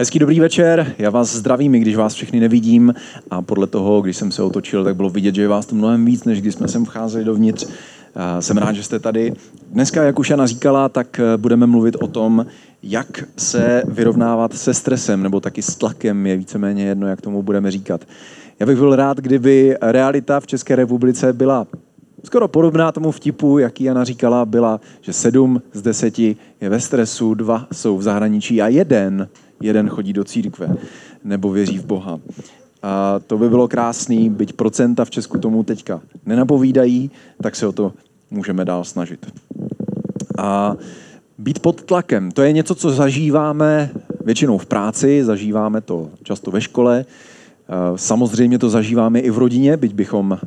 Hezký dobrý večer, já vás zdravím, i když vás všechny nevidím a podle toho, když jsem se otočil, tak bylo vidět, že je vás tu mnohem víc, než když jsme sem vcházeli dovnitř. Jsem rád, že jste tady. Dneska, jak už Jana říkala, tak eh, budeme mluvit o tom, jak se vyrovnávat se stresem, nebo taky s tlakem, je víceméně jedno, jak tomu budeme říkat. Já bych byl rád, kdyby realita v České republice byla skoro podobná tomu vtipu, jaký Jana říkala, byla, že sedm z deseti je ve stresu, dva jsou v zahraničí a jeden jeden chodí do církve nebo věří v Boha. A to by bylo krásný, byť procenta v Česku tomu teďka nenapovídají, tak se o to můžeme dál snažit. A být pod tlakem, to je něco, co zažíváme většinou v práci, zažíváme to často ve škole, samozřejmě to zažíváme i v rodině, byť bychom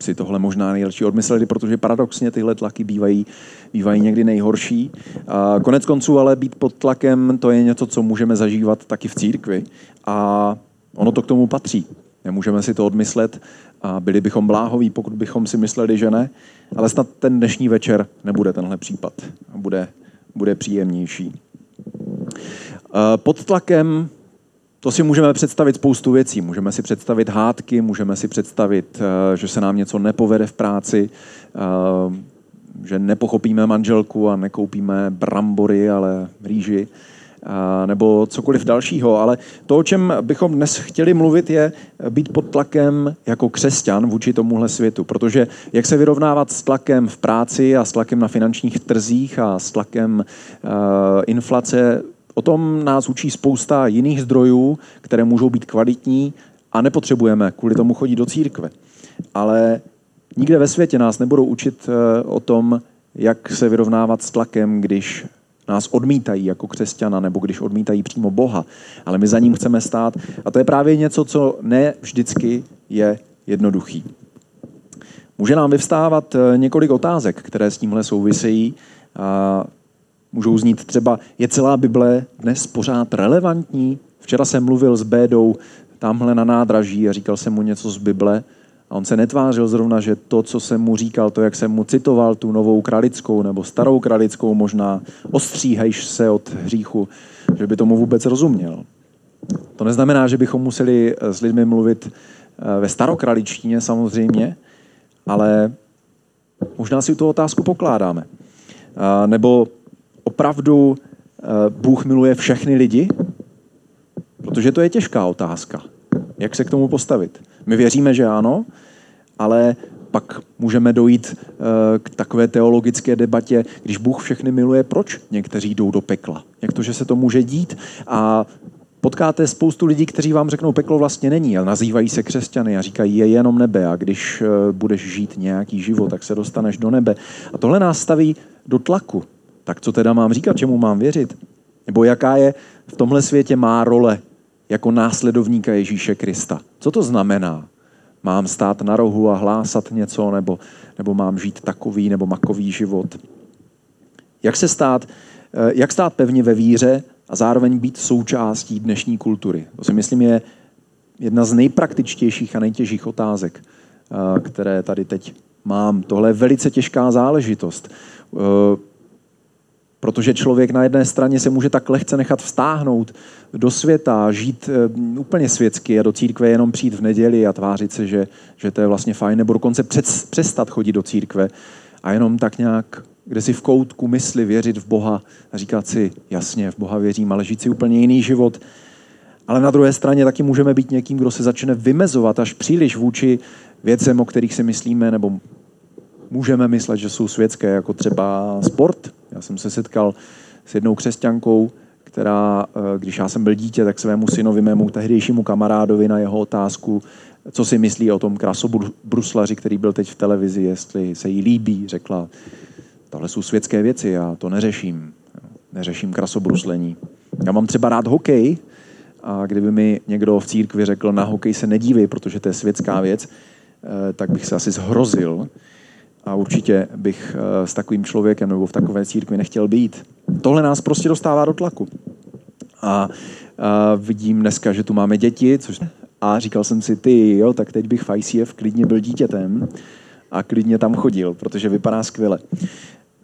si tohle možná nejlepší odmysleli, protože paradoxně tyhle tlaky bývají, bývají někdy nejhorší. Konec konců ale být pod tlakem, to je něco, co můžeme zažívat taky v církvi a ono to k tomu patří. Nemůžeme si to odmyslet a byli bychom bláhoví, pokud bychom si mysleli, že ne, ale snad ten dnešní večer nebude tenhle případ. Bude, bude příjemnější. Pod tlakem to si můžeme představit spoustu věcí. Můžeme si představit hádky, můžeme si představit, eh, že se nám něco nepovede v práci, eh, že nepochopíme manželku a nekoupíme brambory, ale rýži, nebo cokoliv dalšího. Ale to, o čem bychom dnes chtěli mluvit, je být pod tlakem jako křesťan vůči tomuhle světu. Protože jak se vyrovnávat s tlakem v práci a s tlakem na finančních trzích a s tlakem inflace O tom nás učí spousta jiných zdrojů, které můžou být kvalitní a nepotřebujeme kvůli tomu chodit do církve. Ale nikde ve světě nás nebudou učit eh, o tom, jak se vyrovnávat s tlakem, když nás odmítají jako křesťana nebo když odmítají přímo Boha, ale my za ním chceme stát. A to je právě něco, co ne vždycky je jednoduchý. Může nám vyvstávat eh, několik otázek, které s tímhle souvisejí. A Můžou znít třeba, je celá Bible dnes pořád relevantní? Včera jsem mluvil s Bédou tamhle na nádraží a říkal jsem mu něco z Bible a on se netvářil zrovna, že to, co jsem mu říkal, to, jak jsem mu citoval tu novou kralickou nebo starou kralickou možná, ostříhejš se od hříchu, že by tomu vůbec rozuměl. To neznamená, že bychom museli s lidmi mluvit eh, ve starokraličtině samozřejmě, ale možná si tu otázku pokládáme. Nebo opravdu eh, Bůh miluje všechny lidi? Protože to je těžká otázka. Jak se k tomu postavit? My věříme, že ano, ale pak můžeme dojít eh, k takové teologické debatě, když Bůh všechny miluje, proč někteří jdou do pekla? Jak to, že se to může dít? A potkáte spoustu lidí, kteří vám řeknou, peklo vlastně není, ale nazývají se křesťany a říkají, je jenom nebe a když eh, budeš žít nějaký život, tak se dostaneš do nebe. A tohle nás staví do tlaku tak co teda mám říkat, čemu mám věřit? Nebo jaká je v tomhle světě má role jako následovníka Ježíše Krista? Co to znamená? Mám stát na rohu a hlásat něco, nebo, nebo mám žít takový nebo makový život? Jak se stát, eh, jak stát pevně ve víře a zároveň být součástí dnešní kultury? To si myslím je jedna z nejpraktičtějších a nejtěžších otázek, eh, které tady teď mám. Tohle je velice těžká záležitost. Protože člověk na jedné straně se může tak lehce nechat vstáhnout do světa, žít eh, úplně světsky a do církve jenom přijít v neděli a tvářit se, že, že to je vlastně fajn, nebo dokonce přestat chodit do církve a jenom tak nějak kde si v koutku mysli věřit v Boha a říkat si, jasně, v Boha věřím, ale žít si úplně jiný život. Ale na druhé straně taky můžeme být někým, kdo se začne vymezovat až příliš vůči věcem, o kterých si myslíme, nebo můžeme myslet, že jsou světské, jako třeba sport. Já jsem se setkal s jednou křesťankou, která, eh, když já jsem byl dítě, tak svému synovi, mému tehdejšímu kamarádovi na jeho otázku, co si myslí o tom krasobruslaři, který byl teď v televizi, jestli se jí líbí, řekla, tohle jsou světské věci, já to neřeším. Neřeším krasobruslení. Já mám třeba rád hokej a kdyby mi někdo v církvi řekl, na hokej se nedívej, protože to je světská věc, eh, tak bych se asi zhrozil a určitě bych eh, s takovým člověkem nebo v takové církvi nechtěl být. Tohle nás prostě dostává do tlaku. A, a vidím dneska, že tu máme děti, což a říkal jsem si, ty jo, tak teď bych v ICF klidně byl dítětem a klidně tam chodil, protože vypadá skvěle.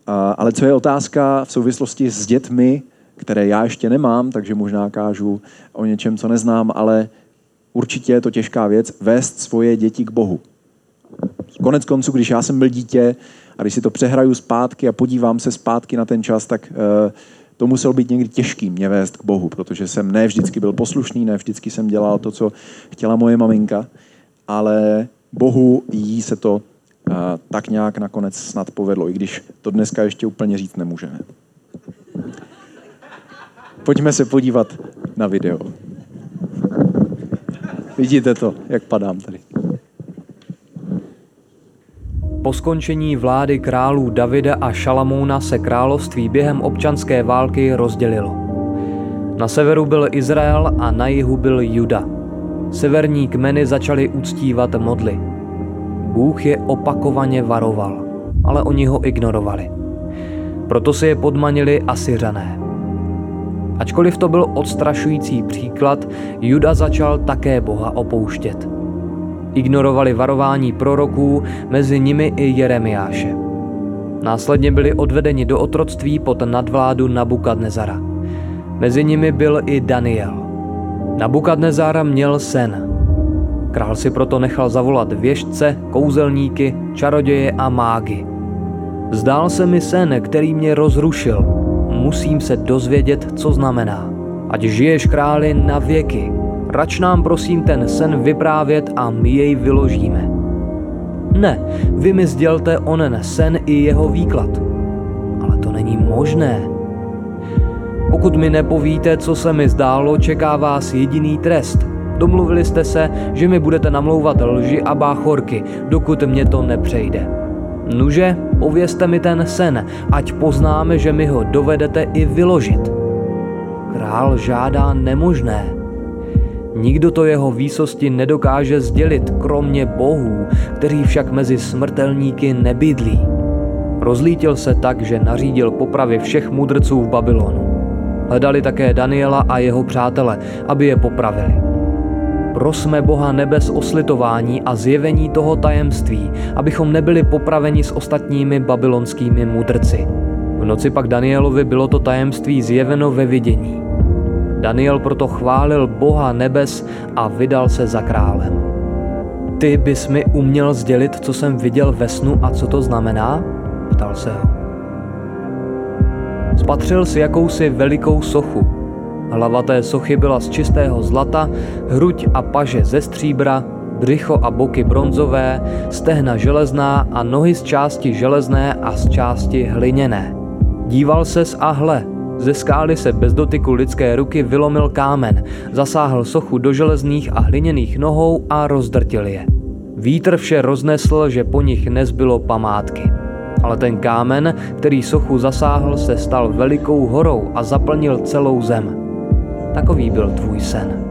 A, ale co je otázka v souvislosti s dětmi, které já ještě nemám, takže možná kážu o něčem, co neznám, ale určitě je to těžká věc, vést svoje děti k Bohu. Konec konců, když já jsem byl dítě a když si to přehraju zpátky a podívám se zpátky na ten čas, tak uh, to muselo být někdy těžký mě vést k Bohu, protože jsem ne vždycky byl poslušný, ne vždycky jsem dělal to, co chtěla moje maminka, ale Bohu jí se to uh, tak nějak nakonec snad povedlo, i když to dneska ještě úplně říct nemůžeme. Pojďme se podívat na video. Vidíte to, jak padám tady. Po skončení vlády králů Davida a Šalamouna se království během občanské války rozdělilo. Na severu byl Izrael a na jihu byl Juda. Severní kmeny začaly uctívat modly. Bůh je opakovaně varoval, ale oni ho ignorovali. Proto si je podmanili Asyřané. Ačkoliv to byl odstrašující příklad, Juda začal také Boha opouštět. Ignorovali varování proroků, mezi nimi i Jeremiáše. Následně byli odvedeni do otroctví pod nadvládu Nabukadnezara. Mezi nimi byl i Daniel. Nabukadnezar měl sen. Král si proto nechal zavolat věžce, kouzelníky, čaroděje a mágy. Zdál se mi sen, který mě rozrušil. Musím se dozvědět, co znamená. Ať žiješ králi na věky, Rač nám prosím ten sen vyprávět a my jej vyložíme. Ne, vy mi sdělte onen sen i jeho výklad. Ale to není možné. Pokud mi nepovíte, co se mi zdálo, čeká vás jediný trest. Domluvili jste se, že mi budete namlouvat lži a báchorky, dokud mě to nepřejde. Nuže, povězte mi ten sen, ať poznáme, že mi ho dovedete i vyložit. Král žádá nemožné. Nikdo to jeho výsosti nedokáže sdělit, kromě bohů, kteří však mezi smrtelníky nebydlí. Rozlítil se tak, že nařídil popravy všech mudrců v Babylonu. Hledali také Daniela a jeho přátele, aby je popravili. Prosme Boha nebes o slitování a zjevení toho tajemství, abychom nebyli popraveni s ostatními babylonskými mudrci. V noci pak Danielovi bylo to tajemství zjeveno ve vidění. Daniel proto chválil Boha nebes a vydal se za králem. Ty bys mi uměl sdělit, co jsem viděl ve snu a co to znamená? Ptal se ho. Spatřil si jakousi velikou sochu. Hlava té sochy byla z čistého zlata, hruď a paže ze stříbra, břicho a boky bronzové, stehna železná a nohy z části železné a z části hliněné. Díval ses a hle, ze skály se bez dotyku lidské ruky vylomil kámen, zasáhl sochu do železných a hliněných nohou a rozdrtil je. Vítr vše roznesl, že po nich nezbylo památky. Ale ten kámen, který sochu zasáhl, se stal velikou horou a zaplnil celou zem. Takový byl tvůj sen.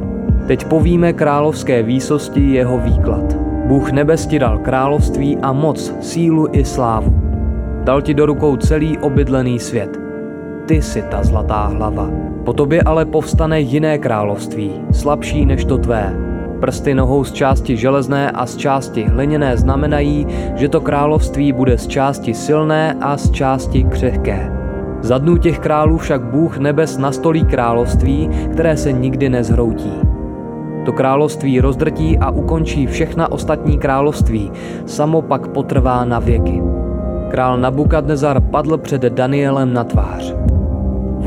Teď povíme královské výsosti jeho výklad. Bůh nebes ti dal království a moc, sílu i slávu. Dal ti do rukou celý obydlený svět – ty jsi ta zlatá hlava. Po tobě ale povstane jiné království, slabší než to tvé. Prsty nohou z části železné a z části hliněné znamenají, že to království bude z části silné a z části křehké. Za dnů těch králů však Bůh nebes nastolí království, které se nikdy nezhroutí. To království rozdrtí a ukončí všechna ostatní království, samo pak potrvá na věky. Král Nabukadnezar padl před Danielem na tvář.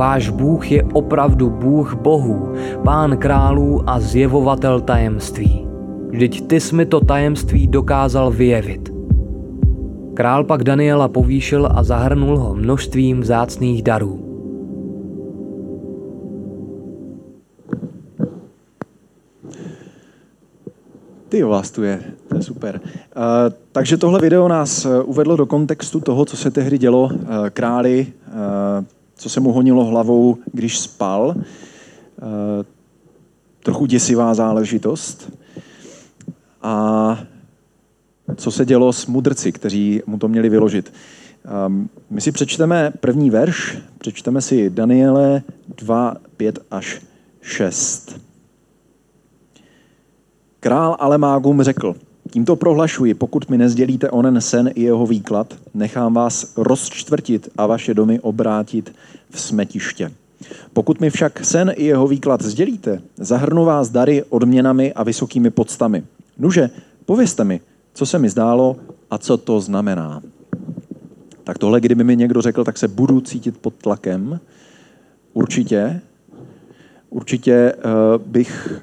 Váš Bůh je opravdu Bůh bohů, pán králů a zjevovatel tajemství. Vždyť ty jsi mi to tajemství dokázal vyjevit. Král pak Daniela povýšil a zahrnul ho množstvím vzácných darů. Ty vás tu je, to je super. Uh, takže tohle video nás uh, uvedlo do kontextu toho, co se tehdy dělo uh, králi uh, co se mu honilo hlavou, když spal. Eh, trochu děsivá záležitost. A co se dělo s mudrci, kteří mu to měli vyložit. Ehm, my si přečteme první verš, přečteme si Daniele 2, 5 až 6. Král Alemágum řekl, Tímto prohlašuji, pokud mi nezdělíte onen sen i jeho výklad, nechám vás rozčtvrtit a vaše domy obrátit v smetiště. Pokud mi však sen i jeho výklad sdělíte, zahrnu vás dary, odměnami a vysokými podstami. Nuže, povězte mi, co se mi zdálo a co to znamená. Tak tohle, kdyby mi někdo řekl, tak se budu cítit pod tlakem. Určitě. Určitě uh, bych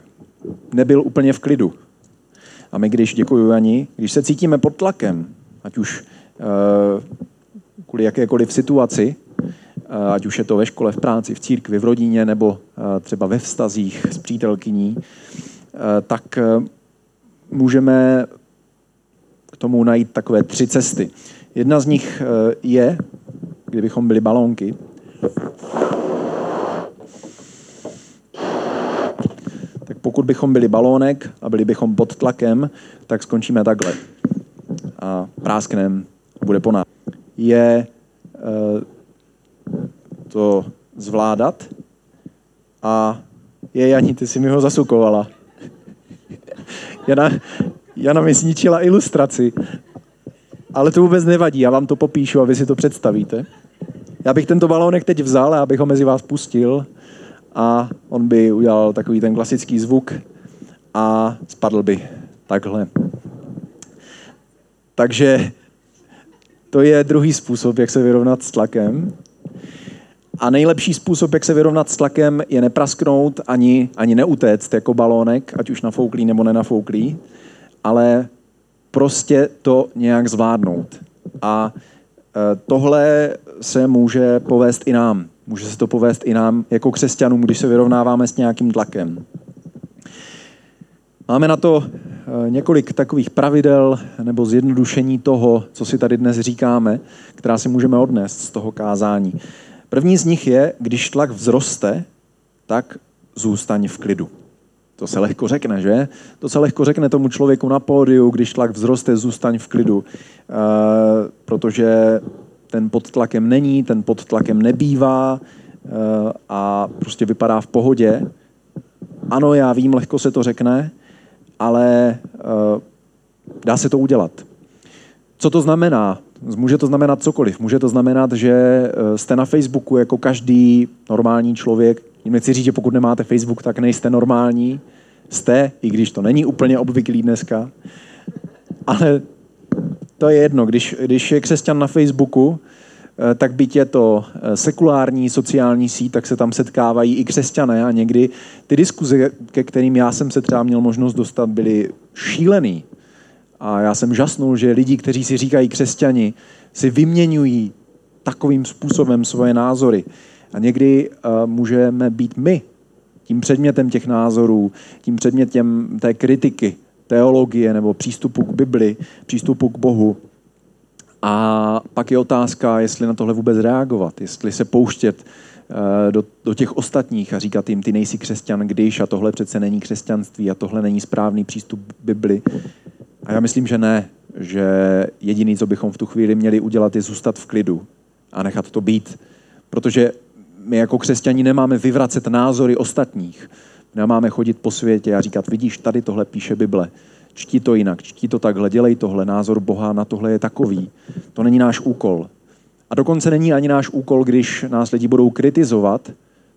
nebyl úplně v klidu. A my, když, děkuji Ani, když se cítíme pod tlakem, ať už uh, kvůli jakékoliv situaci, uh, ať už je to ve škole, v práci, v církvi, v rodině nebo uh, třeba ve vztazích s přítelkyní, tak můžeme k tomu najít takové tři cesty. Jedna z nich je, kdybychom byli balónky, pokud bychom byli balónek a byli bychom pod tlakem, tak skončíme takhle. A prásknem bude po nás. Je uh, to zvládat a je Janí, ty si mi ho zasukovala. Jana, Jana mi zničila ilustraci. Ale to vůbec nevadí, já vám to popíšu a vy si to představíte. Já bych tento balónek teď vzal a abych ho mezi vás pustil a on by udělal takový ten klasický zvuk a spadl by takhle. Takže to je druhý způsob, jak se vyrovnat s tlakem. A nejlepší způsob, jak se vyrovnat s tlakem, je neprasknout ani, ani neutéct jako balónek, ať už nafouklý nebo nenafouklý, ale prostě to nějak zvládnout. A e, tohle se může povést i nám. Může se to povést i nám jako křesťanům, když se vyrovnáváme s nějakým tlakem. Máme na to eh, několik takových pravidel nebo zjednodušení toho, co si tady dnes říkáme, která si můžeme odnést z toho kázání. První z nich je, když tlak vzroste, tak zůstaň v klidu. To se lehko řekne, že? To se lehko řekne tomu člověku na pódiu, když tlak vzroste, zůstaň v klidu. E, protože ten pod tlakem není, ten pod tlakem nebývá eh, a prostě vypadá v pohodě. Ano, já vím, lehko se to řekne, ale eh, dá se to udělat. Co to znamená? Může to znamenat cokoliv. Může to znamenat, že eh, jste na Facebooku jako každý normální člověk. Nechci říct, že pokud nemáte Facebook, tak nejste normální. Jste, i když to není úplně obvyklý dneska. Ale to je jedno. Když, když je křesťan na Facebooku, eh, tak byť je to eh, sekulární sociální síť, tak se tam setkávají i křesťané a někdy ty diskuze, ke kterým já jsem se třeba měl možnost dostat, byly šílený. A já jsem žasnul, že lidi, kteří si říkají křesťani, si vyměňují takovým způsobem svoje názory. A někdy uh, můžeme být my tím předmětem těch názorů, tím předmětem té kritiky teologie nebo přístupu k Bibli, přístupu k Bohu. A pak je otázka, jestli na tohle vůbec reagovat, jestli se pouštět eh, do, do těch ostatních a říkat jim, ty nejsi křesťan, když a tohle přece není křesťanství a tohle není správný přístup k Bibli. A já myslím, že ne, že jediný, co bychom v tu chvíli měli udělat, je zůstat v klidu a nechat to být. Protože my jako křesťani nemáme vyvracet názory ostatních. Nemáme chodit po světě a říkat, vidíš, tady tohle píše Bible, čti to jinak, čti to takhle, dělej tohle, názor Boha na tohle je takový. To není náš úkol. A dokonce není ani náš úkol, když nás lidi budou kritizovat,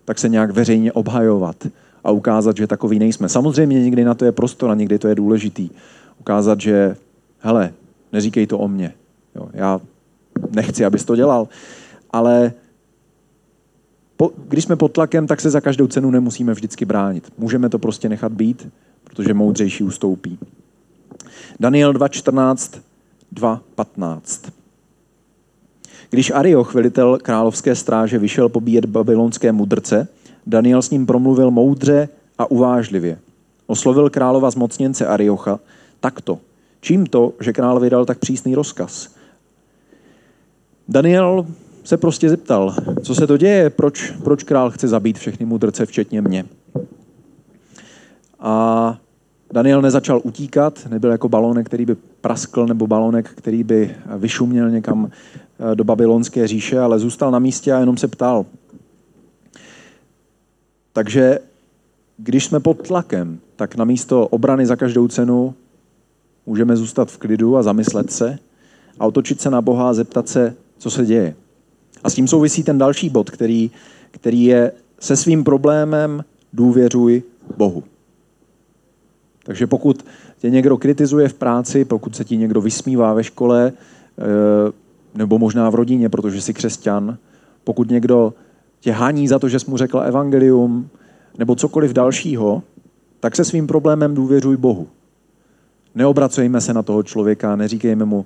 tak se nějak veřejně obhajovat a ukázat, že takový nejsme. Samozřejmě někdy na to je prostor a někdy to je důležitý. Ukázat, že hele, neříkej to o mně. Jo, já nechci, abys to dělal, ale po, když jsme pod tlakem, tak se za každou cenu nemusíme vždycky bránit. Můžeme to prostě nechat být, protože moudřejší ustoupí. Daniel 2.14, 2.15. Když Arioch, velitel královské stráže, vyšel pobíjet babylonské mudrce, Daniel s ním promluvil moudře a uvážlivě. Oslovil králova zmocněnce Ariocha takto. Čím to, že král vydal tak přísný rozkaz? Daniel se prostě zeptal, co se to děje, proč, proč král chce zabít všechny mudrce, včetně mě. A Daniel nezačal utíkat, nebyl jako balonek, který by praskl, nebo balonek, který by vyšuměl někam eh, do babylonské říše, ale zůstal na místě a jenom se ptal. Takže když jsme pod tlakem, tak na místo obrany za každou cenu můžeme zůstat v klidu a zamyslet se a otočit se na Boha a zeptat se, co se děje. A s tím souvisí ten další bod, který, který je se svým problémem důvěřuj Bohu. Takže pokud tě někdo kritizuje v práci, pokud se ti někdo vysmívá ve škole, eh, nebo možná v rodině, protože jsi křesťan, pokud někdo tě hání za to, že jsi mu řekla evangelium, nebo cokoliv dalšího, tak se svým problémem důvěřuj Bohu. Neobracejme se na toho člověka, neříkejme mu,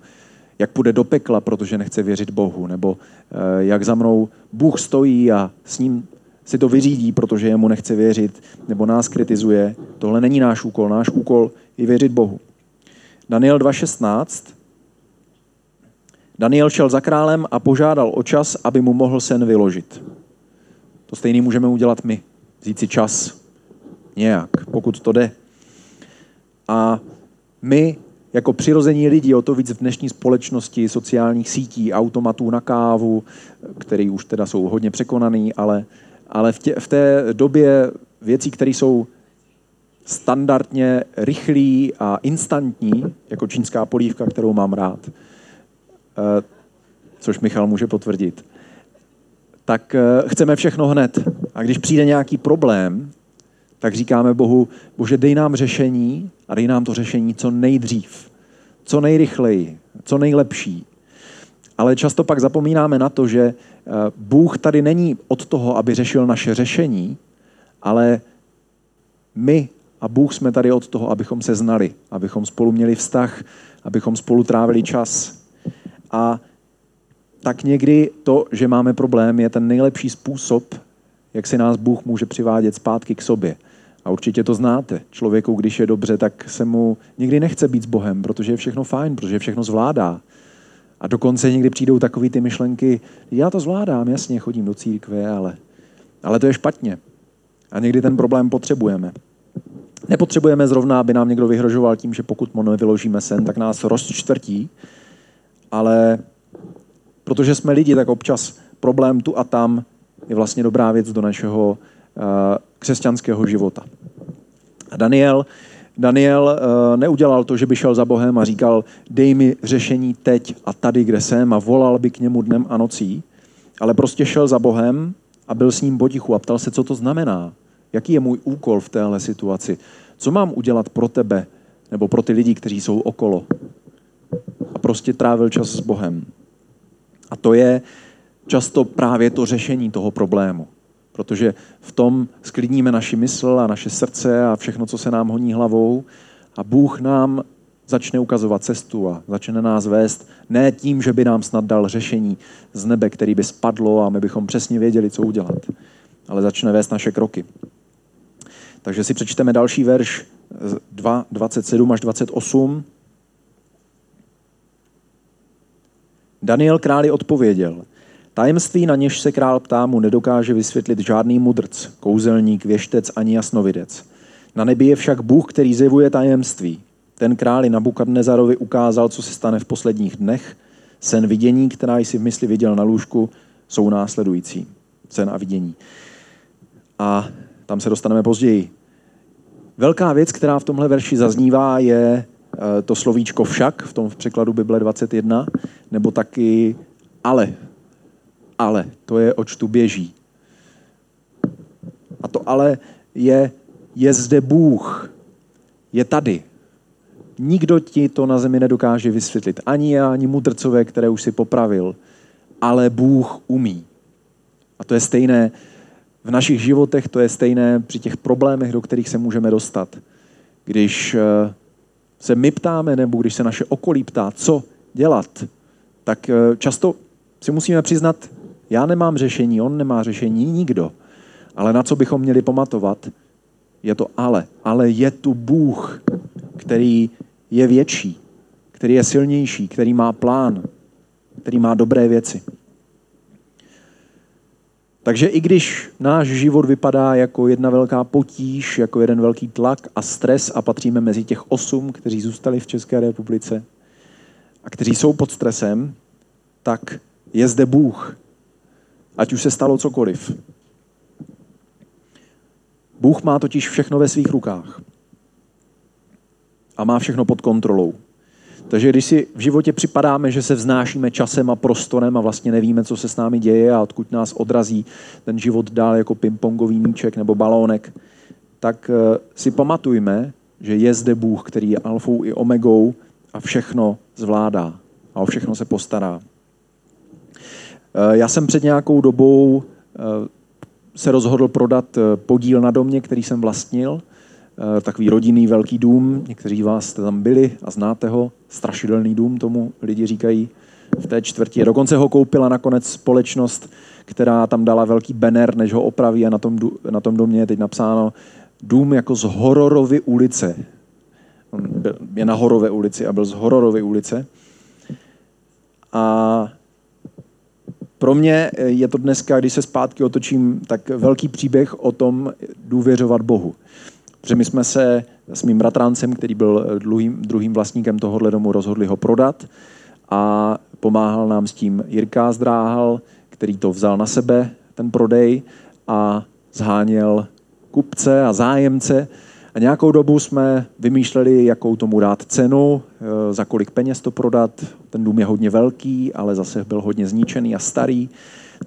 jak půjde do pekla, protože nechce věřit Bohu, nebo eh, jak za mnou Bůh stojí a s ním si to vyřídí, protože jemu nechce věřit, nebo nás kritizuje. Tohle není náš úkol. Náš úkol je věřit Bohu. Daniel 2.16. Daniel šel za králem a požádal o čas, aby mu mohl sen vyložit. To stejný můžeme udělat my. Vzít si čas. Nějak, pokud to jde. A my jako přirození lidi, o to víc v dnešní společnosti sociálních sítí, automatů na kávu, který už teda jsou hodně překonaný, ale, ale v, tě, v té době věcí, které jsou standardně rychlý a instantní, jako čínská polívka, kterou mám rád, eh, což Michal může potvrdit, tak eh, chceme všechno hned. A když přijde nějaký problém, tak říkáme Bohu, bože, dej nám řešení a dej nám to řešení co nejdřív, co nejrychleji, co nejlepší. Ale často pak zapomínáme na to, že eh, Bůh tady není od toho, aby řešil naše řešení, ale my a Bůh jsme tady od toho, abychom se znali, abychom spolu měli vztah, abychom spolu trávili čas. A tak někdy to, že máme problém, je ten nejlepší způsob, jak si nás Bůh může přivádět zpátky k sobě. A určitě to znáte. Člověku, když je dobře, tak se mu nikdy nechce být s Bohem, protože je všechno fajn, protože všechno zvládá. A dokonce někdy přijdou takové ty myšlenky, já to zvládám, jasně, chodím do církve, ale, ale to je špatně. A někdy ten problém potřebujeme. Nepotřebujeme zrovna, aby nám někdo vyhrožoval tím, že pokud mu nevyložíme sen, tak nás rozčtvrtí, ale protože jsme lidi, tak občas problém tu a tam je vlastně dobrá věc do našeho křesťanského života. Daniel, Daniel uh, neudělal to, že by šel za Bohem a říkal, dej mi řešení teď a tady, kde jsem a volal by k němu dnem a nocí, ale prostě šel za Bohem a byl s ním potichu a ptal se, co to znamená. Jaký je můj úkol v téhle situaci? Co mám udělat pro tebe nebo pro ty lidi, kteří jsou okolo? A prostě trávil čas s Bohem. A to je často právě to řešení toho problému. Protože v tom sklidníme naši mysl a naše srdce a všechno, co se nám honí hlavou a Bůh nám začne ukazovat cestu a začne nás vést ne tím, že by nám snad dal řešení z nebe, který by spadlo a my bychom přesně věděli, co udělat, ale začne vést naše kroky. Takže si přečteme další verš 2, 27 až 28. Daniel králi odpověděl, tajemství, na něž se král ptá, mu nedokáže vysvětlit žádný mudrc, kouzelník, věštec ani jasnovidec. Na nebi je však Bůh, který zjevuje tajemství. Ten králi Nabukadnezarovi ukázal, co se stane v posledních dnech. Sen vidění, která jsi v mysli viděl na lůžku, jsou následující. Sen a vidění. A tam se dostaneme později. Velká věc, která v tomhle verši zaznívá, je eh, to slovíčko však, v tom v překladu Bible 21, nebo taky ale. Ale, to je oč tu běží. A to ale je, je zde Bůh. Je tady. Nikdo ti to na zemi nedokáže vysvětlit. Ani já, ani mudrcové, které už si popravil. Ale Bůh umí. A to je stejné v našich životech to je stejné při těch problémech, do kterých se můžeme dostat. Když eh, se my ptáme, nebo když se naše okolí ptá, co dělat, tak eh, často si musíme přiznat, já nemám řešení, on nemá řešení, nikdo. Ale na co bychom měli pamatovat, je to ale. Ale je tu Bůh, který je větší, který je silnější, který má plán, který má dobré věci. Takže i když náš život vypadá jako jedna velká potíž, jako jeden velký tlak a stres a patříme mezi těch osm, kteří zůstali v České republice a kteří jsou pod stresem, tak je zde Bůh. Ať už se stalo cokoliv. Bůh má totiž všechno ve svých rukách. A má všechno pod kontrolou. Takže když si v životě připadáme, že se vznášíme časem a prostorem a vlastně nevíme, co se s námi děje a odkud nás odrazí ten život dál jako pingpongový míček nebo balónek, tak eh, si pamatujme, že je zde Bůh, který je alfou i omegou a všechno zvládá a o všechno se postará. Eh, já jsem před nějakou dobou eh, se rozhodl prodat podíl na domě, který jsem vlastnil – Eh, takový rodinný velký dům, někteří z vás jste tam byli a znáte ho, strašidelný dům tomu lidi říkají v té čtvrti. Dokonce ho koupila nakonec společnost, která tam dala velký banner, než ho opraví a na tom, na tom domě je teď napsáno dům jako z Hororovy ulice. On je na Horové ulici a byl z Hororovy ulice. A pro mě je to dneska, když se zpátky otočím, tak velký příběh o tom důvěřovat Bohu. Protože my jsme se s mým bratrancem, který byl druhým, druhým vlastníkem tohohle domu, rozhodli ho prodat a pomáhal nám s tím Jirka Zdráhal, který to vzal na sebe, ten prodej a zháněl kupce a zájemce. A nějakou dobu jsme vymýšleli, jakou tomu dát cenu, e, za kolik peněz to prodat. Ten dům je hodně velký, ale zase byl hodně zničený a starý,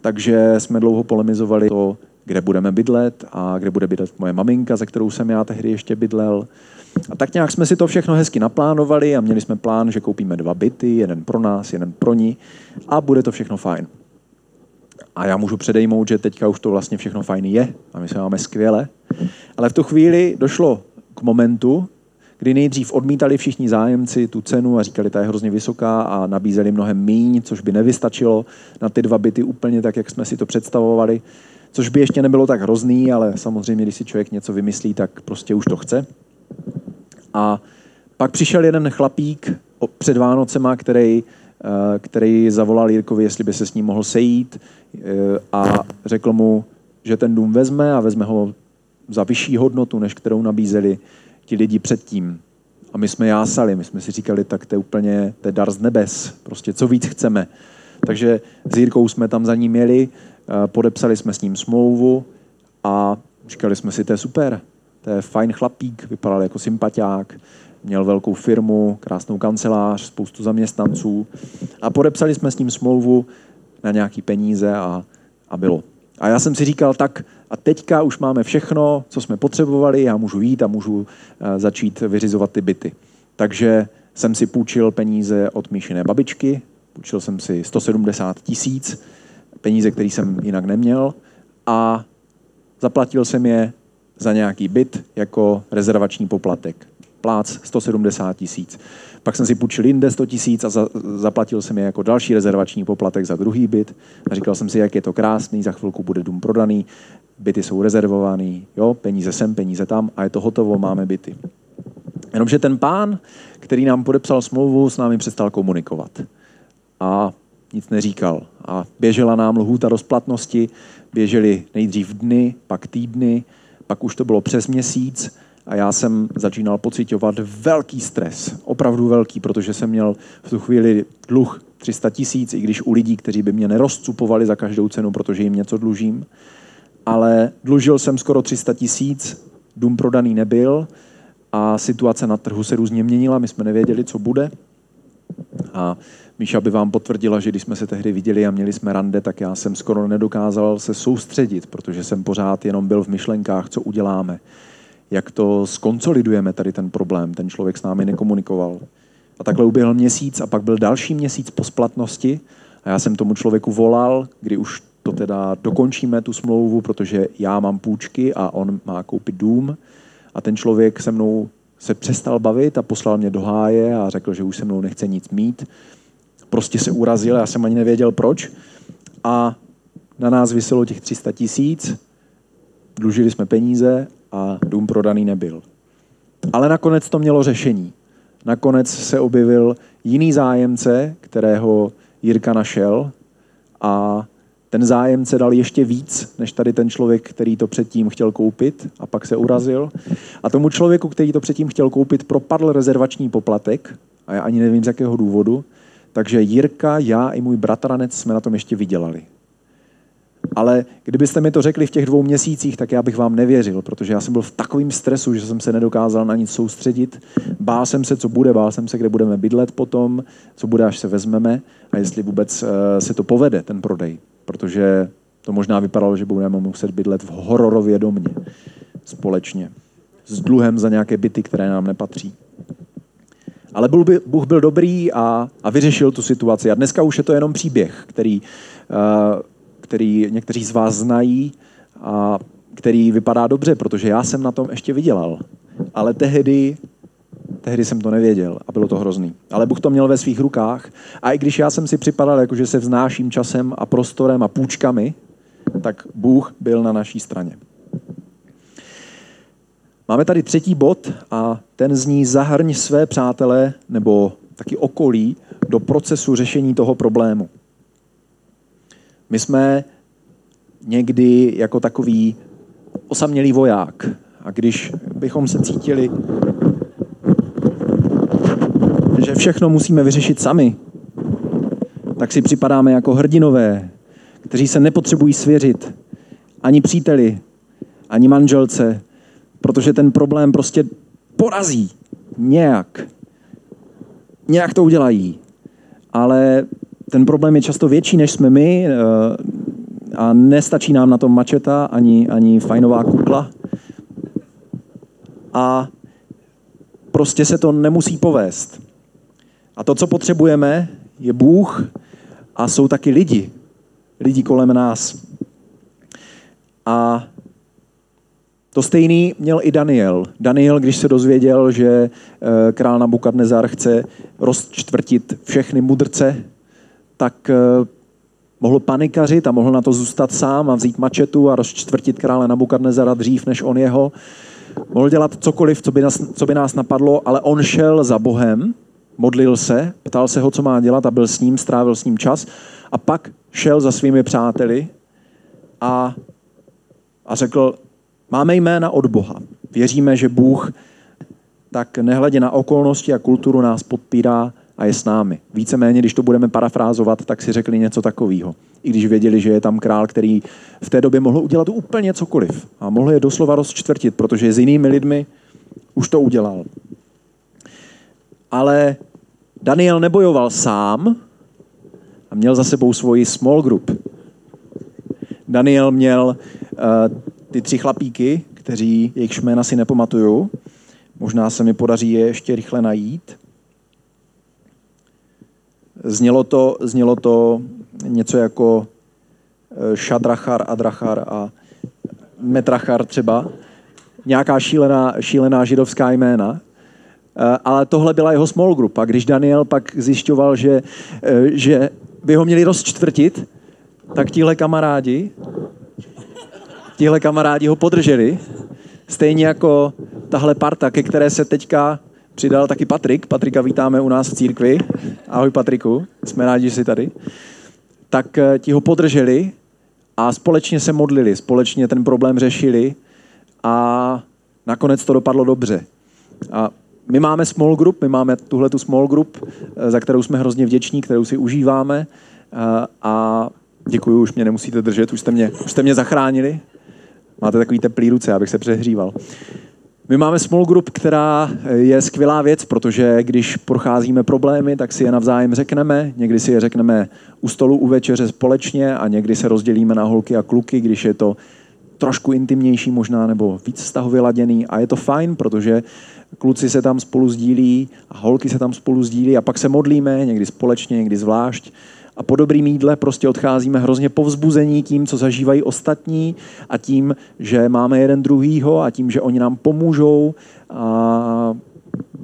takže jsme dlouho polemizovali to, kde budeme bydlet a kde bude bydlet moje maminka, ze kterou jsem já tehdy ještě bydlel. A tak nějak jsme si to všechno hezky naplánovali a měli jsme plán, že koupíme dva byty, jeden pro nás, jeden pro ní a bude to všechno fajn. A já můžu předejmout, že teďka už to vlastně všechno fajn je a my se máme skvěle. Ale v tu chvíli došlo k momentu, kdy nejdřív odmítali všichni zájemci tu cenu a říkali, ta je hrozně vysoká a nabízeli mnohem míň, což by nevystačilo na ty dva byty úplně tak, jak jsme si to představovali což by ještě nebylo tak hrozný, ale samozřejmě, když si člověk něco vymyslí, tak prostě už to chce. A pak přišel jeden chlapík před Vánocema, který, který zavolal Jirkovi, jestli by se s ním mohl sejít eh, a řekl mu, že ten dům vezme a vezme ho za vyšší hodnotu, než kterou nabízeli ti lidi předtím. A my jsme jásali, my jsme si říkali, tak to je úplně to je dar z nebes, prostě co víc chceme. Takže s Jirkou jsme tam za ním měli Eh, podepsali jsme s ním smlouvu a říkali jsme si, to je super, to je fajn chlapík, vypadal jako sympatiák, měl velkou firmu, krásnou kancelář, spoustu zaměstnanců a podepsali jsme s ním smlouvu na nějaký peníze a, a bylo. A já jsem si říkal, tak a teďka už máme všechno, co jsme potřebovali, já můžu jít a můžu uh, začít vyřizovat ty byty. Takže jsem si půjčil peníze od Míšiné babičky, půjčil jsem si 170 tisíc, peníze, které jsem jinak neměl a zaplatil jsem je za nějaký byt jako rezervační poplatek. Plác 170 tisíc. Pak jsem si půjčil jinde 100 tisíc a za, zaplatil jsem je jako další rezervační poplatek za druhý byt. A říkal jsem si, jak je to krásný, za chvilku bude dům prodaný, byty jsou rezervovaný, jo, peníze sem, peníze tam a je to hotovo, máme byty. Jenomže ten pán, který nám podepsal smlouvu, s námi přestal komunikovat. A nic neříkal. A běžela nám lhůta rozplatnosti, běžely nejdřív dny, pak týdny, pak už to bylo přes měsíc a já jsem začínal pocitovat velký stres, opravdu velký, protože jsem měl v tu chvíli dluh 300 tisíc, i když u lidí, kteří by mě nerozcupovali za každou cenu, protože jim něco dlužím. Ale dlužil jsem skoro 300 tisíc, dům prodaný nebyl a situace na trhu se různě měnila, my jsme nevěděli, co bude. A Míša by vám potvrdila, že když jsme se tehdy viděli a měli jsme rande, tak já jsem skoro nedokázal se soustředit, protože jsem pořád jenom byl v myšlenkách, co uděláme, jak to skonsolidujeme tady ten problém. Ten člověk s námi nekomunikoval. A takhle uběhl měsíc a pak byl další měsíc po splatnosti a já jsem tomu člověku volal, kdy už to teda dokončíme, tu smlouvu, protože já mám půjčky a on má koupit dům. A ten člověk se mnou se přestal bavit a poslal mě do háje a řekl, že už se mnou nechce nic mít prostě se urazil, já jsem ani nevěděl proč. A na nás vyselo těch 300 tisíc, dlužili jsme peníze a dům prodaný nebyl. Ale nakonec to mělo řešení. Nakonec se objevil jiný zájemce, kterého Jirka našel a ten zájemce dal ještě víc, než tady ten člověk, který to předtím chtěl koupit a pak se urazil. A tomu člověku, který to předtím chtěl koupit, propadl rezervační poplatek a já ani nevím z jakého důvodu takže Jirka, já i můj bratranec jsme na tom ještě vydělali. Ale kdybyste mi to řekli v těch dvou měsících, tak já bych vám nevěřil, protože já jsem byl v takovém stresu, že jsem se nedokázal na nic soustředit. Bál jsem se, co bude, bál jsem se, kde budeme bydlet potom, co bude, až se vezmeme a jestli vůbec uh, se to povede, ten prodej. Protože to možná vypadalo, že budeme muset bydlet v hororově domě společně s dluhem za nějaké byty, které nám nepatří. Ale Bůh byl dobrý a, a vyřešil tu situaci. A dneska už je to jenom příběh, který, uh, který někteří z vás znají a který vypadá dobře, protože já jsem na tom ještě vydělal. Ale tehdy, tehdy jsem to nevěděl a bylo to hrozný. Ale Bůh to měl ve svých rukách a i když já jsem si připadal, jako že se vznáším časem a prostorem a půjčkami, tak Bůh byl na naší straně. Máme tady třetí bod a ten zní zahrň své přátele nebo taky okolí do procesu řešení toho problému. My jsme někdy jako takový osamělý voják a když bychom se cítili, že všechno musíme vyřešit sami, tak si připadáme jako hrdinové, kteří se nepotřebují svěřit ani příteli, ani manželce, protože ten problém prostě porazí nějak. Nějak to udělají. Ale ten problém je často větší, než jsme my eh, a nestačí nám na tom mačeta ani, ani fajnová kukla. A prostě se to nemusí povést. A to, co potřebujeme, je Bůh a jsou taky lidi. Lidi kolem nás. A to stejný měl i Daniel. Daniel, když se dozvěděl, že eh, král Nabukadnezar chce rozčtvrtit všechny mudrce, tak eh, mohl panikařit a mohl na to zůstat sám a vzít mačetu a rozčtvrtit krále Nabukadnezara dřív než on jeho. Mohl dělat cokoliv, co by, nás, co by nás napadlo, ale on šel za Bohem, modlil se, ptal se ho, co má dělat a byl s ním, strávil s ním čas a pak šel za svými přáteli a, a řekl, Máme jména od Boha. Věříme, že Bůh tak nehledě na okolnosti a kulturu nás podpírá a je s námi. Víceméně, když to budeme parafrázovat, tak si řekli něco takového. I když věděli, že je tam král, který v té době mohl udělat úplně cokoliv. A mohl je doslova rozčtvrtit, protože s jinými lidmi už to udělal. Ale Daniel nebojoval sám a měl za sebou svoji small group. Daniel měl uh, ty tři chlapíky, kteří jejich jména si nepamatuju. Možná se mi podaří je ještě rychle najít. Znělo to, znělo to něco jako Šadrachar, eh, Adrachar a Metrachar třeba. Nějaká šílená, šílená židovská jména. Eh, ale tohle byla jeho small group. A když Daniel pak zjišťoval, že, eh, že by ho měli rozčtvrtit, tak tihle kamarádi tihle kamarádi ho podrželi, stejně jako tahle parta, ke které se teďka přidal taky Patrik. Patrika vítáme u nás v církvi. Ahoj Patriku, jsme rádi, že jsi tady. Tak eh, ti ho podrželi a společně se modlili, společně ten problém řešili a nakonec to dopadlo dobře. A my máme small group, my máme tuhle tu small group, eh, za kterou jsme hrozně vděční, kterou si užíváme eh, a děkuji, už mě nemusíte držet, už jste mě, už jste mě zachránili. Máte takový teplý ruce, abych se přehříval. My máme small group, která je skvělá věc, protože když procházíme problémy, tak si je navzájem řekneme. Někdy si je řekneme u stolu u večeře společně a někdy se rozdělíme na holky a kluky, když je to trošku intimnější možná nebo víc vztahově laděný a je to fajn, protože kluci se tam spolu sdílí a holky se tam spolu sdílí a pak se modlíme, někdy společně, někdy zvlášť a po dobrým jídle prostě odcházíme hrozně povzbuzení tím, co zažívají ostatní a tím, že máme jeden druhýho a tím, že oni nám pomůžou a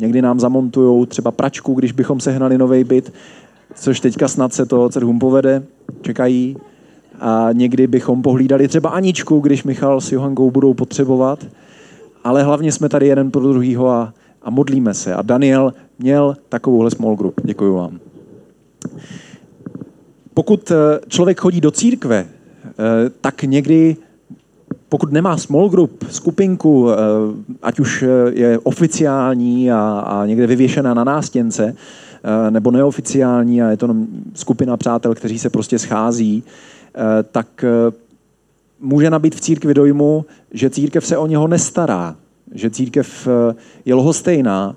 někdy nám zamontujou třeba pračku, když bychom sehnali nový byt, což teďka snad se to Cerhum povede, čekají. A někdy bychom pohlídali třeba Aničku, když Michal s Johankou budou potřebovat. Ale hlavně jsme tady jeden pro druhýho a, a modlíme se. A Daniel měl takovouhle small group. Děkuji vám. Pokud eh, člověk chodí do církve, eh, tak někdy, pokud nemá small group, skupinku, eh, ať už je oficiální a, a někde vyvěšená na nástěnce, nebo neoficiální a je to skupina přátel, kteří se prostě schází, tak může nabít v církvi dojmu, že církev se o něho nestará, že církev je lhostejná.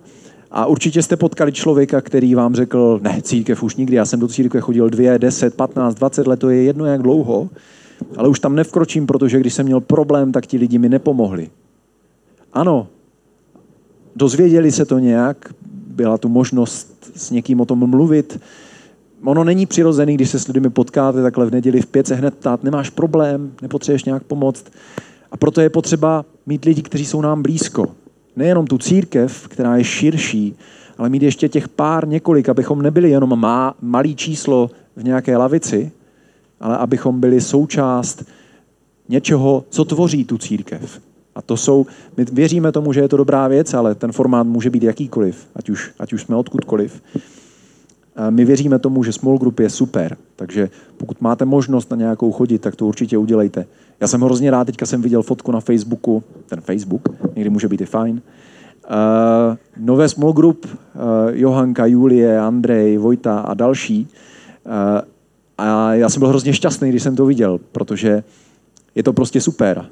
A určitě jste potkali člověka, který vám řekl, ne, církev už nikdy, já jsem do církve chodil dvě, deset, patnáct, dvacet let, to je jedno jak dlouho, ale už tam nevkročím, protože když jsem měl problém, tak ti lidi mi nepomohli. Ano, dozvěděli se to nějak, byla tu možnost s někým o tom mluvit. Ono není přirozený, když se s lidmi potkáte takhle v neděli v pět se hned ptát, nemáš problém, nepotřebuješ nějak pomoct. A proto je potřeba mít lidi, kteří jsou nám blízko. Nejenom tu církev, která je širší, ale mít ještě těch pár několik, abychom nebyli jenom má, malý číslo v nějaké lavici, ale abychom byli součást něčeho, co tvoří tu církev. A to jsou, my věříme tomu, že je to dobrá věc, ale ten formát může být jakýkoliv, ať už, ať už jsme odkudkoliv. My věříme tomu, že small group je super, takže pokud máte možnost na nějakou chodit, tak to určitě udělejte. Já jsem hrozně rád, teďka jsem viděl fotku na Facebooku, ten Facebook, někdy může být i fajn. Uh, nové small group, uh, Johanka, Julie, Andrej, Vojta a další. Uh, a já jsem byl hrozně šťastný, když jsem to viděl, protože je to prostě super.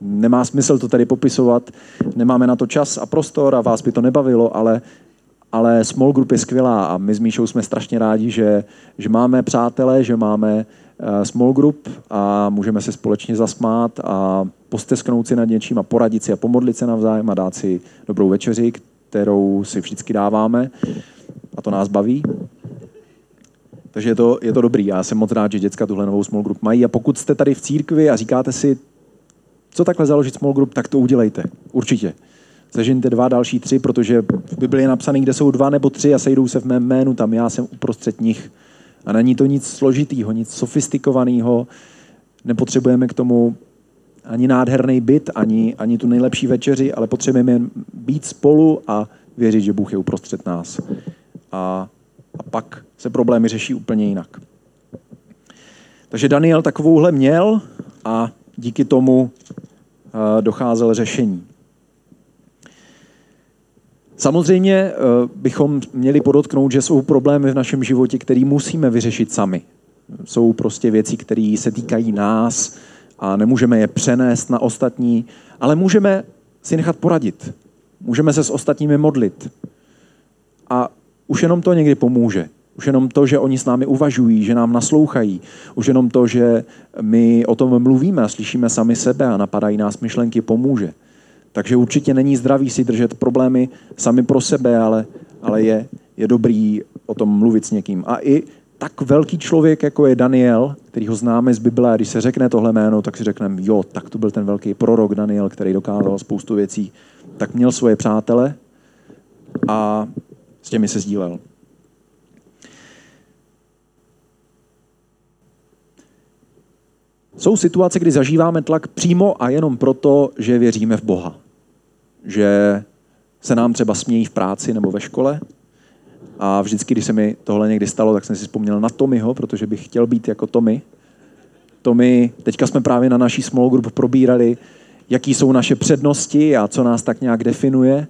Nemá smysl to tady popisovat, nemáme na to čas a prostor a vás by to nebavilo, ale, ale small group je skvělá a my s Míšou jsme strašně rádi, že, že máme přátelé, že máme uh, small group a můžeme se společně zasmát a postesknout si nad něčím a poradit si a pomodlit se navzájem a dát si dobrou večeři, kterou si vždycky dáváme a to nás baví. Takže je to, je to dobrý. Já jsem moc rád, že děcka tuhle novou small group mají. A pokud jste tady v církvi a říkáte si, co takhle založit small group, tak to udělejte. Určitě. Zažijte dva, další tři, protože v Biblii je napsaný, kde jsou dva nebo tři a sejdou se v mém jménu, tam já jsem uprostřed nich. A není to nic složitýho, nic sofistikovaného. Nepotřebujeme k tomu ani nádherný byt, ani, ani tu nejlepší večeři, ale potřebujeme být spolu a věřit, že Bůh je uprostřed nás. A, a pak se problémy řeší úplně jinak. Takže Daniel takovouhle měl a díky tomu eh, docházel řešení. Samozřejmě eh, bychom měli podotknout, že jsou problémy v našem životě, které musíme vyřešit sami. Jsou prostě věci, které se týkají nás a nemůžeme je přenést na ostatní, ale můžeme si nechat poradit. Můžeme se s ostatními modlit. A už jenom to někdy pomůže. Už jenom to, že oni s námi uvažují, že nám naslouchají. Už jenom to, že my o tom mluvíme a slyšíme sami sebe a napadají nás myšlenky, pomůže. Takže určitě není zdravý si držet problémy sami pro sebe, ale, ale je, je dobrý o tom mluvit s někým. A i tak velký člověk, jako je Daniel, který ho známe z Bible, a když se řekne tohle jméno, tak si řekneme, jo, tak to byl ten velký prorok Daniel, který dokázal spoustu věcí. Tak měl svoje přátele a s těmi se sdílel. Jsou situace, kdy zažíváme tlak přímo a jenom proto, že věříme v Boha. Že se nám třeba smějí v práci nebo ve škole. A vždycky, když se mi tohle někdy stalo, tak jsem si vzpomněl na Tomiho, protože bych chtěl být jako Tomy. Tomy, teďka jsme právě na naší small group probírali, jaký jsou naše přednosti a co nás tak nějak definuje.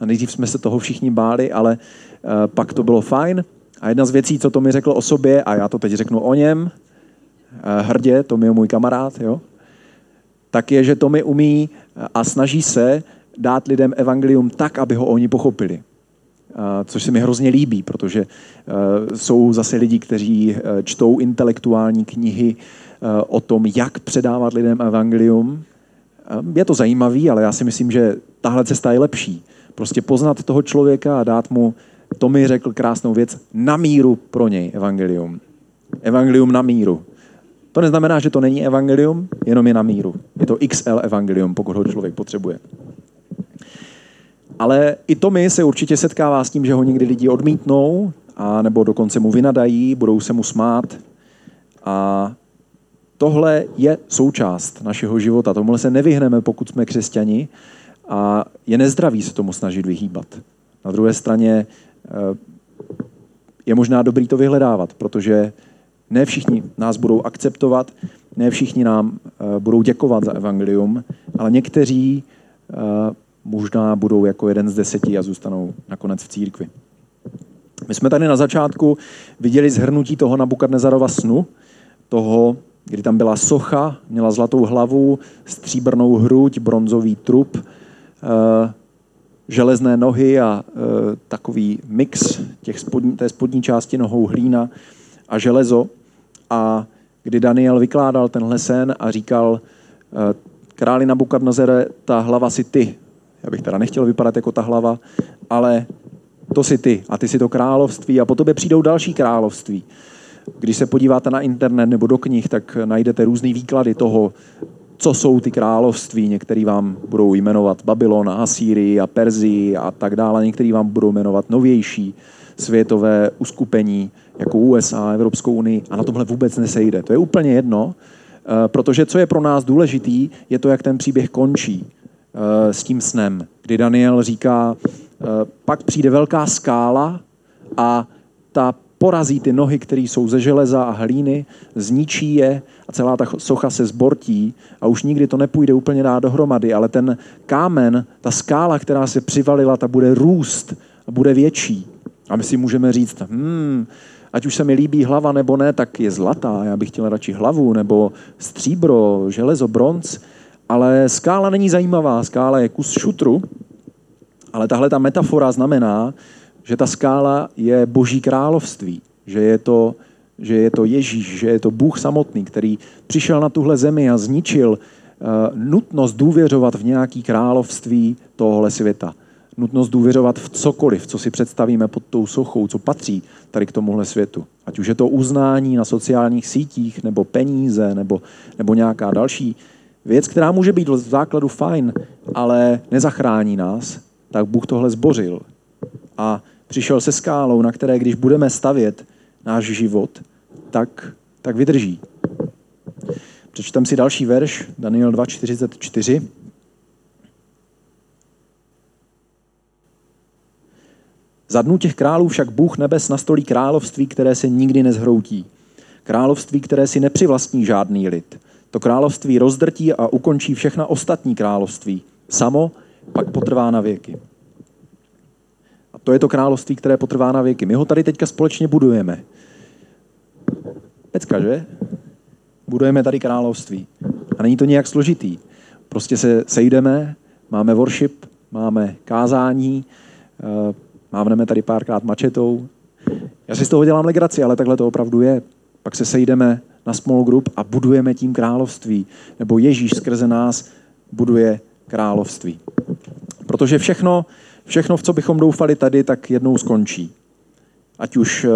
A nejdřív jsme se toho všichni báli, ale uh, pak to bylo fajn. A jedna z věcí, co to mi řekl o sobě, a já to teď řeknu o něm, Eh, hrdě, to je můj kamarád, jo, tak je, že to mi umí a snaží se dát lidem evangelium tak, aby ho oni pochopili. Eh, což se mi hrozně líbí, protože eh, jsou zase lidi, kteří čtou intelektuální knihy o tom, jak předávat lidem evangelium. Je to zajímavý, ale já si myslím, že tahle cesta je lepší. Prostě poznat toho člověka a dát mu, to mi řekl krásnou věc, na míru pro něj evangelium. Evangelium na míru. To neznamená, že to není evangelium, jenom je na míru. Je to XL evangelium, pokud ho člověk potřebuje. Ale i to mi se určitě setkává s tím, že ho někdy lidi odmítnou, a nebo dokonce mu vynadají, budou se mu smát. A tohle je součást našeho života. Tomuhle se nevyhneme, pokud jsme křesťani a je nezdravý se tomu snažit vyhýbat. Na druhé straně eh, je možná dobrý to vyhledávat, protože ne všichni nás budou akceptovat, ne všichni nám uh, budou děkovat za evangelium, ale někteří uh, možná budou jako jeden z deseti a zůstanou nakonec v církvi. My jsme tady na začátku viděli zhrnutí toho Nabukadnezarova snu, toho, kdy tam byla socha, měla zlatou hlavu, stříbrnou hruď, bronzový trup, eh, železné nohy a eh, takový mix těch spodní, té spodní části nohou hlína a železo. A kdy Daniel vykládal tenhle sen a říkal, eh, králi Nabukadnezere, ta hlava si ty. Já bych teda nechtěl vypadat jako ta hlava, ale to si ty a ty si to království a po tobě přijdou další království. Když se podíváte na internet nebo do knih, tak najdete různé výklady toho, co jsou ty království. Některý vám budou jmenovat Babylon, Asýrii a Perzii a tak dále. Některý vám budou jmenovat novější světové uskupení, jako USA, Evropskou unii a na tomhle vůbec nesejde. To je úplně jedno, eh, protože co je pro nás důležitý, je to, jak ten příběh končí eh, s tím snem, kdy Daniel říká, eh, pak přijde velká skála a ta porazí ty nohy, které jsou ze železa a hlíny, zničí je a celá ta socha se zbortí a už nikdy to nepůjde úplně dát dohromady, ale ten kámen, ta skála, která se přivalila, ta bude růst a bude větší. A my si můžeme říct, hmm, ať už se mi líbí hlava nebo ne, tak je zlatá, já bych chtěl radši hlavu, nebo stříbro, železo, bronz, ale skála není zajímavá, skála je kus šutru, ale tahle ta metafora znamená, že ta skála je boží království, že je to, že je to Ježíš, že je to Bůh samotný, který přišel na tuhle zemi a zničil uh, nutnost důvěřovat v nějaký království tohohle světa. Nutnost důvěřovat v cokoliv, co si představíme pod tou sochou, co patří tady k tomuhle světu. Ať už je to uznání na sociálních sítích, nebo peníze, nebo, nebo nějaká další věc, která může být v základu fajn, ale nezachrání nás, tak Bůh tohle zbořil. A přišel se skálou, na které, když budeme stavět náš život, tak, tak vydrží. Přečtem si další verš, Daniel 2.44. Za dnů těch králů však Bůh nebes nastolí království, které se nikdy nezhroutí. Království, které si nepřivlastní žádný lid. To království rozdrtí a ukončí všechna ostatní království. Samo pak potrvá na věky. A to je to království, které potrvá na věky. My ho tady teďka společně budujeme. Pecka, že? Budujeme tady království. A není to nějak složitý. Prostě se sejdeme, máme worship, máme kázání, eh, mávneme tady párkrát mačetou. Já si z toho dělám legraci, ale takhle to opravdu je. Pak se sejdeme na small group a budujeme tím království. Nebo Ježíš skrze nás buduje království. Protože všechno, všechno, v co bychom doufali tady, tak jednou skončí. Ať už eh,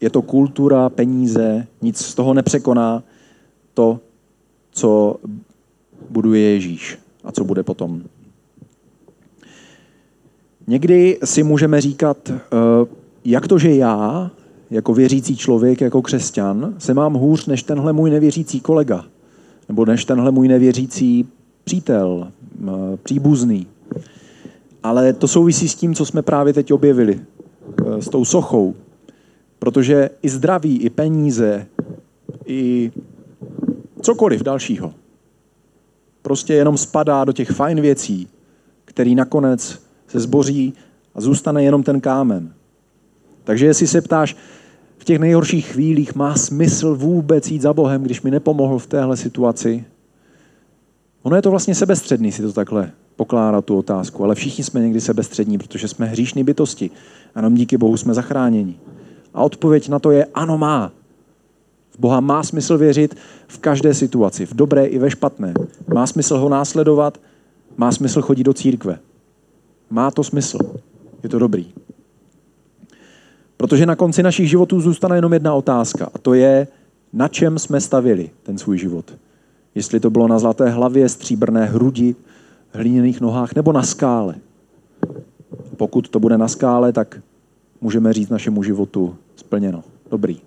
je to kultura, peníze, nic z toho nepřekoná to, co buduje Ježíš a co bude potom. Někdy si můžeme říkat, eh, jak to, že já, jako věřící člověk, jako křesťan, se mám hůř než tenhle můj nevěřící kolega, nebo než tenhle můj nevěřící přítel, eh, příbuzný. Ale to souvisí s tím, co jsme právě teď objevili, eh, s tou sochou. Protože i zdraví, i peníze, i cokoliv dalšího, prostě jenom spadá do těch fajn věcí, který nakonec se zboří a zůstane jenom ten kámen. Takže jestli se ptáš, v těch nejhorších chvílích má smysl vůbec jít za Bohem, když mi nepomohl v téhle situaci? Ono je to vlastně sebestředný si to takhle pokládat tu otázku, ale všichni jsme někdy sebestřední, protože jsme hříšní bytosti a jenom díky Bohu jsme zachráněni. A odpověď na to je ano má. V Boha má smysl věřit v každé situaci, v dobré i ve špatné. Má smysl ho následovat, má smysl chodit do církve. Má to smysl. Je to dobrý. Protože na konci našich životů zůstane jenom jedna otázka a to je, na čem jsme stavili ten svůj život. Jestli to bylo na zlaté hlavě, stříbrné hrudi, hlíněných nohách nebo na skále. Pokud to bude na skále, tak můžeme říct našemu životu splněno. Dobrý.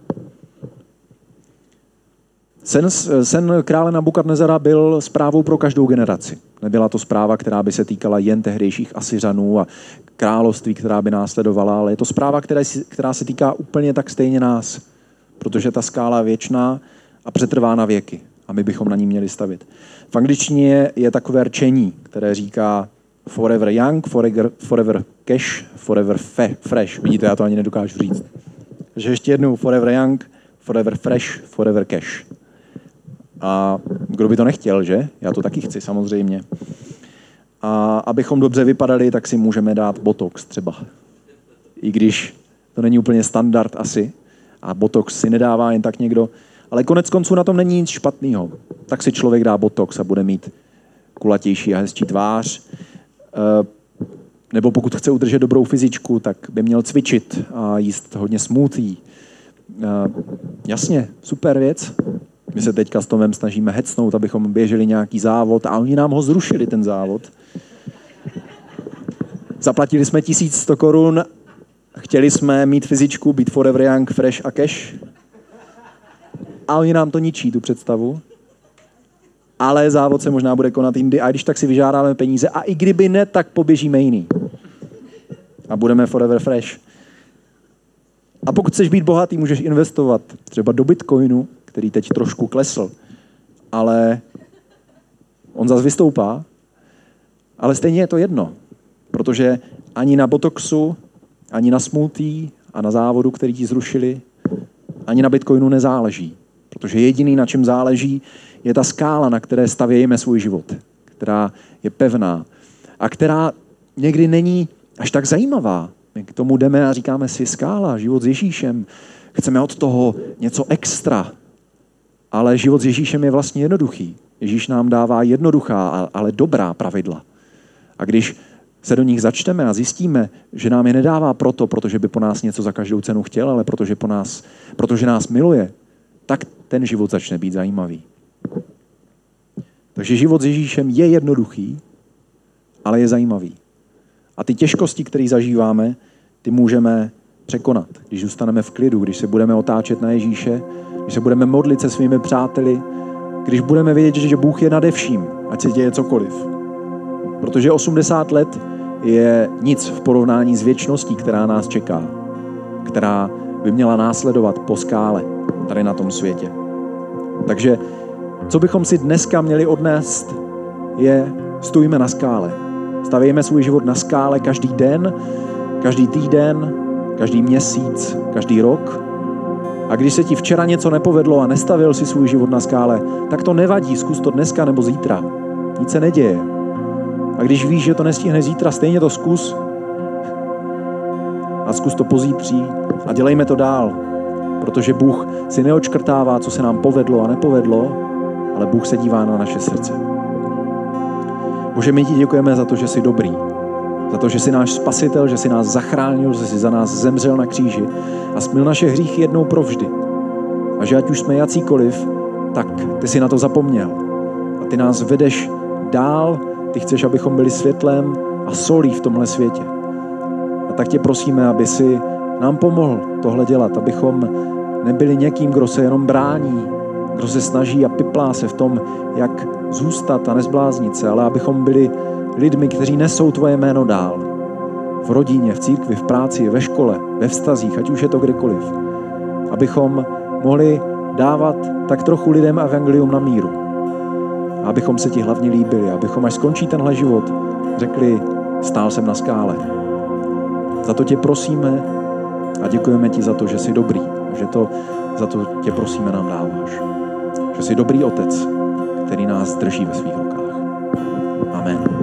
Sen, sen krále Nabukadnezara byl zprávou pro každou generaci. Nebyla to zpráva, která by se týkala jen tehdejších Asiřanů a království, která by následovala, ale je to zpráva, která, která se týká úplně tak stejně nás, protože ta skála je věčná a přetrvá na věky a my bychom na ní měli stavit. V angličtině je, takové rčení, které říká forever young, forever, forever cash, forever fe, fresh. Vidíte, já to ani nedokážu říct. Takže ještě jednou forever young, forever fresh, forever cash. A kdo by to nechtěl, že? Já to taky chci, samozřejmě. A abychom dobře vypadali, tak si můžeme dát botox třeba. I když to není úplně standard asi. A botox si nedává jen tak někdo. Ale konec konců na tom není nic špatného. Tak si člověk dá botox a bude mít kulatější a hezčí tvář. Eh, nebo pokud chce udržet dobrou fyzičku, tak by měl cvičit a jíst hodně smoothie. Eh, jasně, super věc. My se teďka s Tomem snažíme hecnout, abychom běželi nějaký závod a oni nám ho zrušili, ten závod. Zaplatili jsme 1100 korun, chtěli jsme mít fyzičku, být forever young, fresh a cash. A oni nám to ničí, tu představu. Ale závod se možná bude konat jindy a když tak si vyžádáme peníze a i kdyby ne, tak poběžíme jiný. A budeme forever fresh. A pokud chceš být bohatý, můžeš investovat třeba do Bitcoinu, který teď trošku klesl, ale on zase vystoupá, ale stejně je to jedno, protože ani na Botoxu, ani na smutí a na závodu, který ti zrušili, ani na Bitcoinu nezáleží. Protože jediný, na čem záleží, je ta skála, na které stavějeme svůj život, která je pevná a která někdy není až tak zajímavá. My k tomu jdeme a říkáme si skála, život s Ježíšem. Chceme od toho něco extra, ale život s Ježíšem je vlastně jednoduchý. Ježíš nám dává jednoduchá, ale dobrá pravidla. A když se do nich začteme a zjistíme, že nám je nedává proto, protože by po nás něco za každou cenu chtěl, ale protože, po nás, protože nás miluje, tak ten život začne být zajímavý. Takže život s Ježíšem je jednoduchý, ale je zajímavý. A ty těžkosti, které zažíváme, ty můžeme překonat, když zůstaneme v klidu, když se budeme otáčet na Ježíše, když se budeme modlit se svými přáteli, když budeme vědět, že Bůh je nade vším, ať se děje cokoliv. Protože 80 let je nic v porovnání s věčností, která nás čeká, která by měla následovat po skále tady na tom světě. Takže co bychom si dneska měli odnést, je stojíme na skále. Stavíme svůj život na skále každý den, každý týden, každý měsíc, každý rok. A když se ti včera něco nepovedlo a nestavil si svůj život na skále, tak to nevadí, zkus to dneska nebo zítra. Nic se neděje. A když víš, že to nestihne zítra, stejně to zkus. A zkus to pozítří a dělejme to dál. Protože Bůh si neočkrtává, co se nám povedlo a nepovedlo, ale Bůh se dívá na naše srdce. Bože, my ti děkujeme za to, že jsi dobrý. Že jsi náš spasitel, že jsi nás zachránil, že jsi za nás zemřel na kříži a smil naše hříchy jednou provždy. A že ať už jsme jacíkoliv, tak ty jsi na to zapomněl. A ty nás vedeš dál, ty chceš, abychom byli světlem a solí v tomhle světě. A tak tě prosíme, aby si nám pomohl tohle dělat, abychom nebyli někým, kdo se jenom brání, kdo se snaží a piplá se v tom, jak zůstat a nezbláznit se, ale abychom byli lidmi, kteří nesou tvoje jméno dál. V rodině, v církvi, v práci, ve škole, ve vztazích, ať už je to kdekoliv. Abychom mohli dávat tak trochu lidem evangelium na míru. Abychom se ti hlavně líbili, abychom až skončí tenhle život, řekli, stál jsem na skále. Za to tě prosíme a děkujeme ti za to, že jsi dobrý. Že to, za to tě prosíme nám dáváš. Že jsi dobrý otec, který nás drží ve svých rukách. Amen.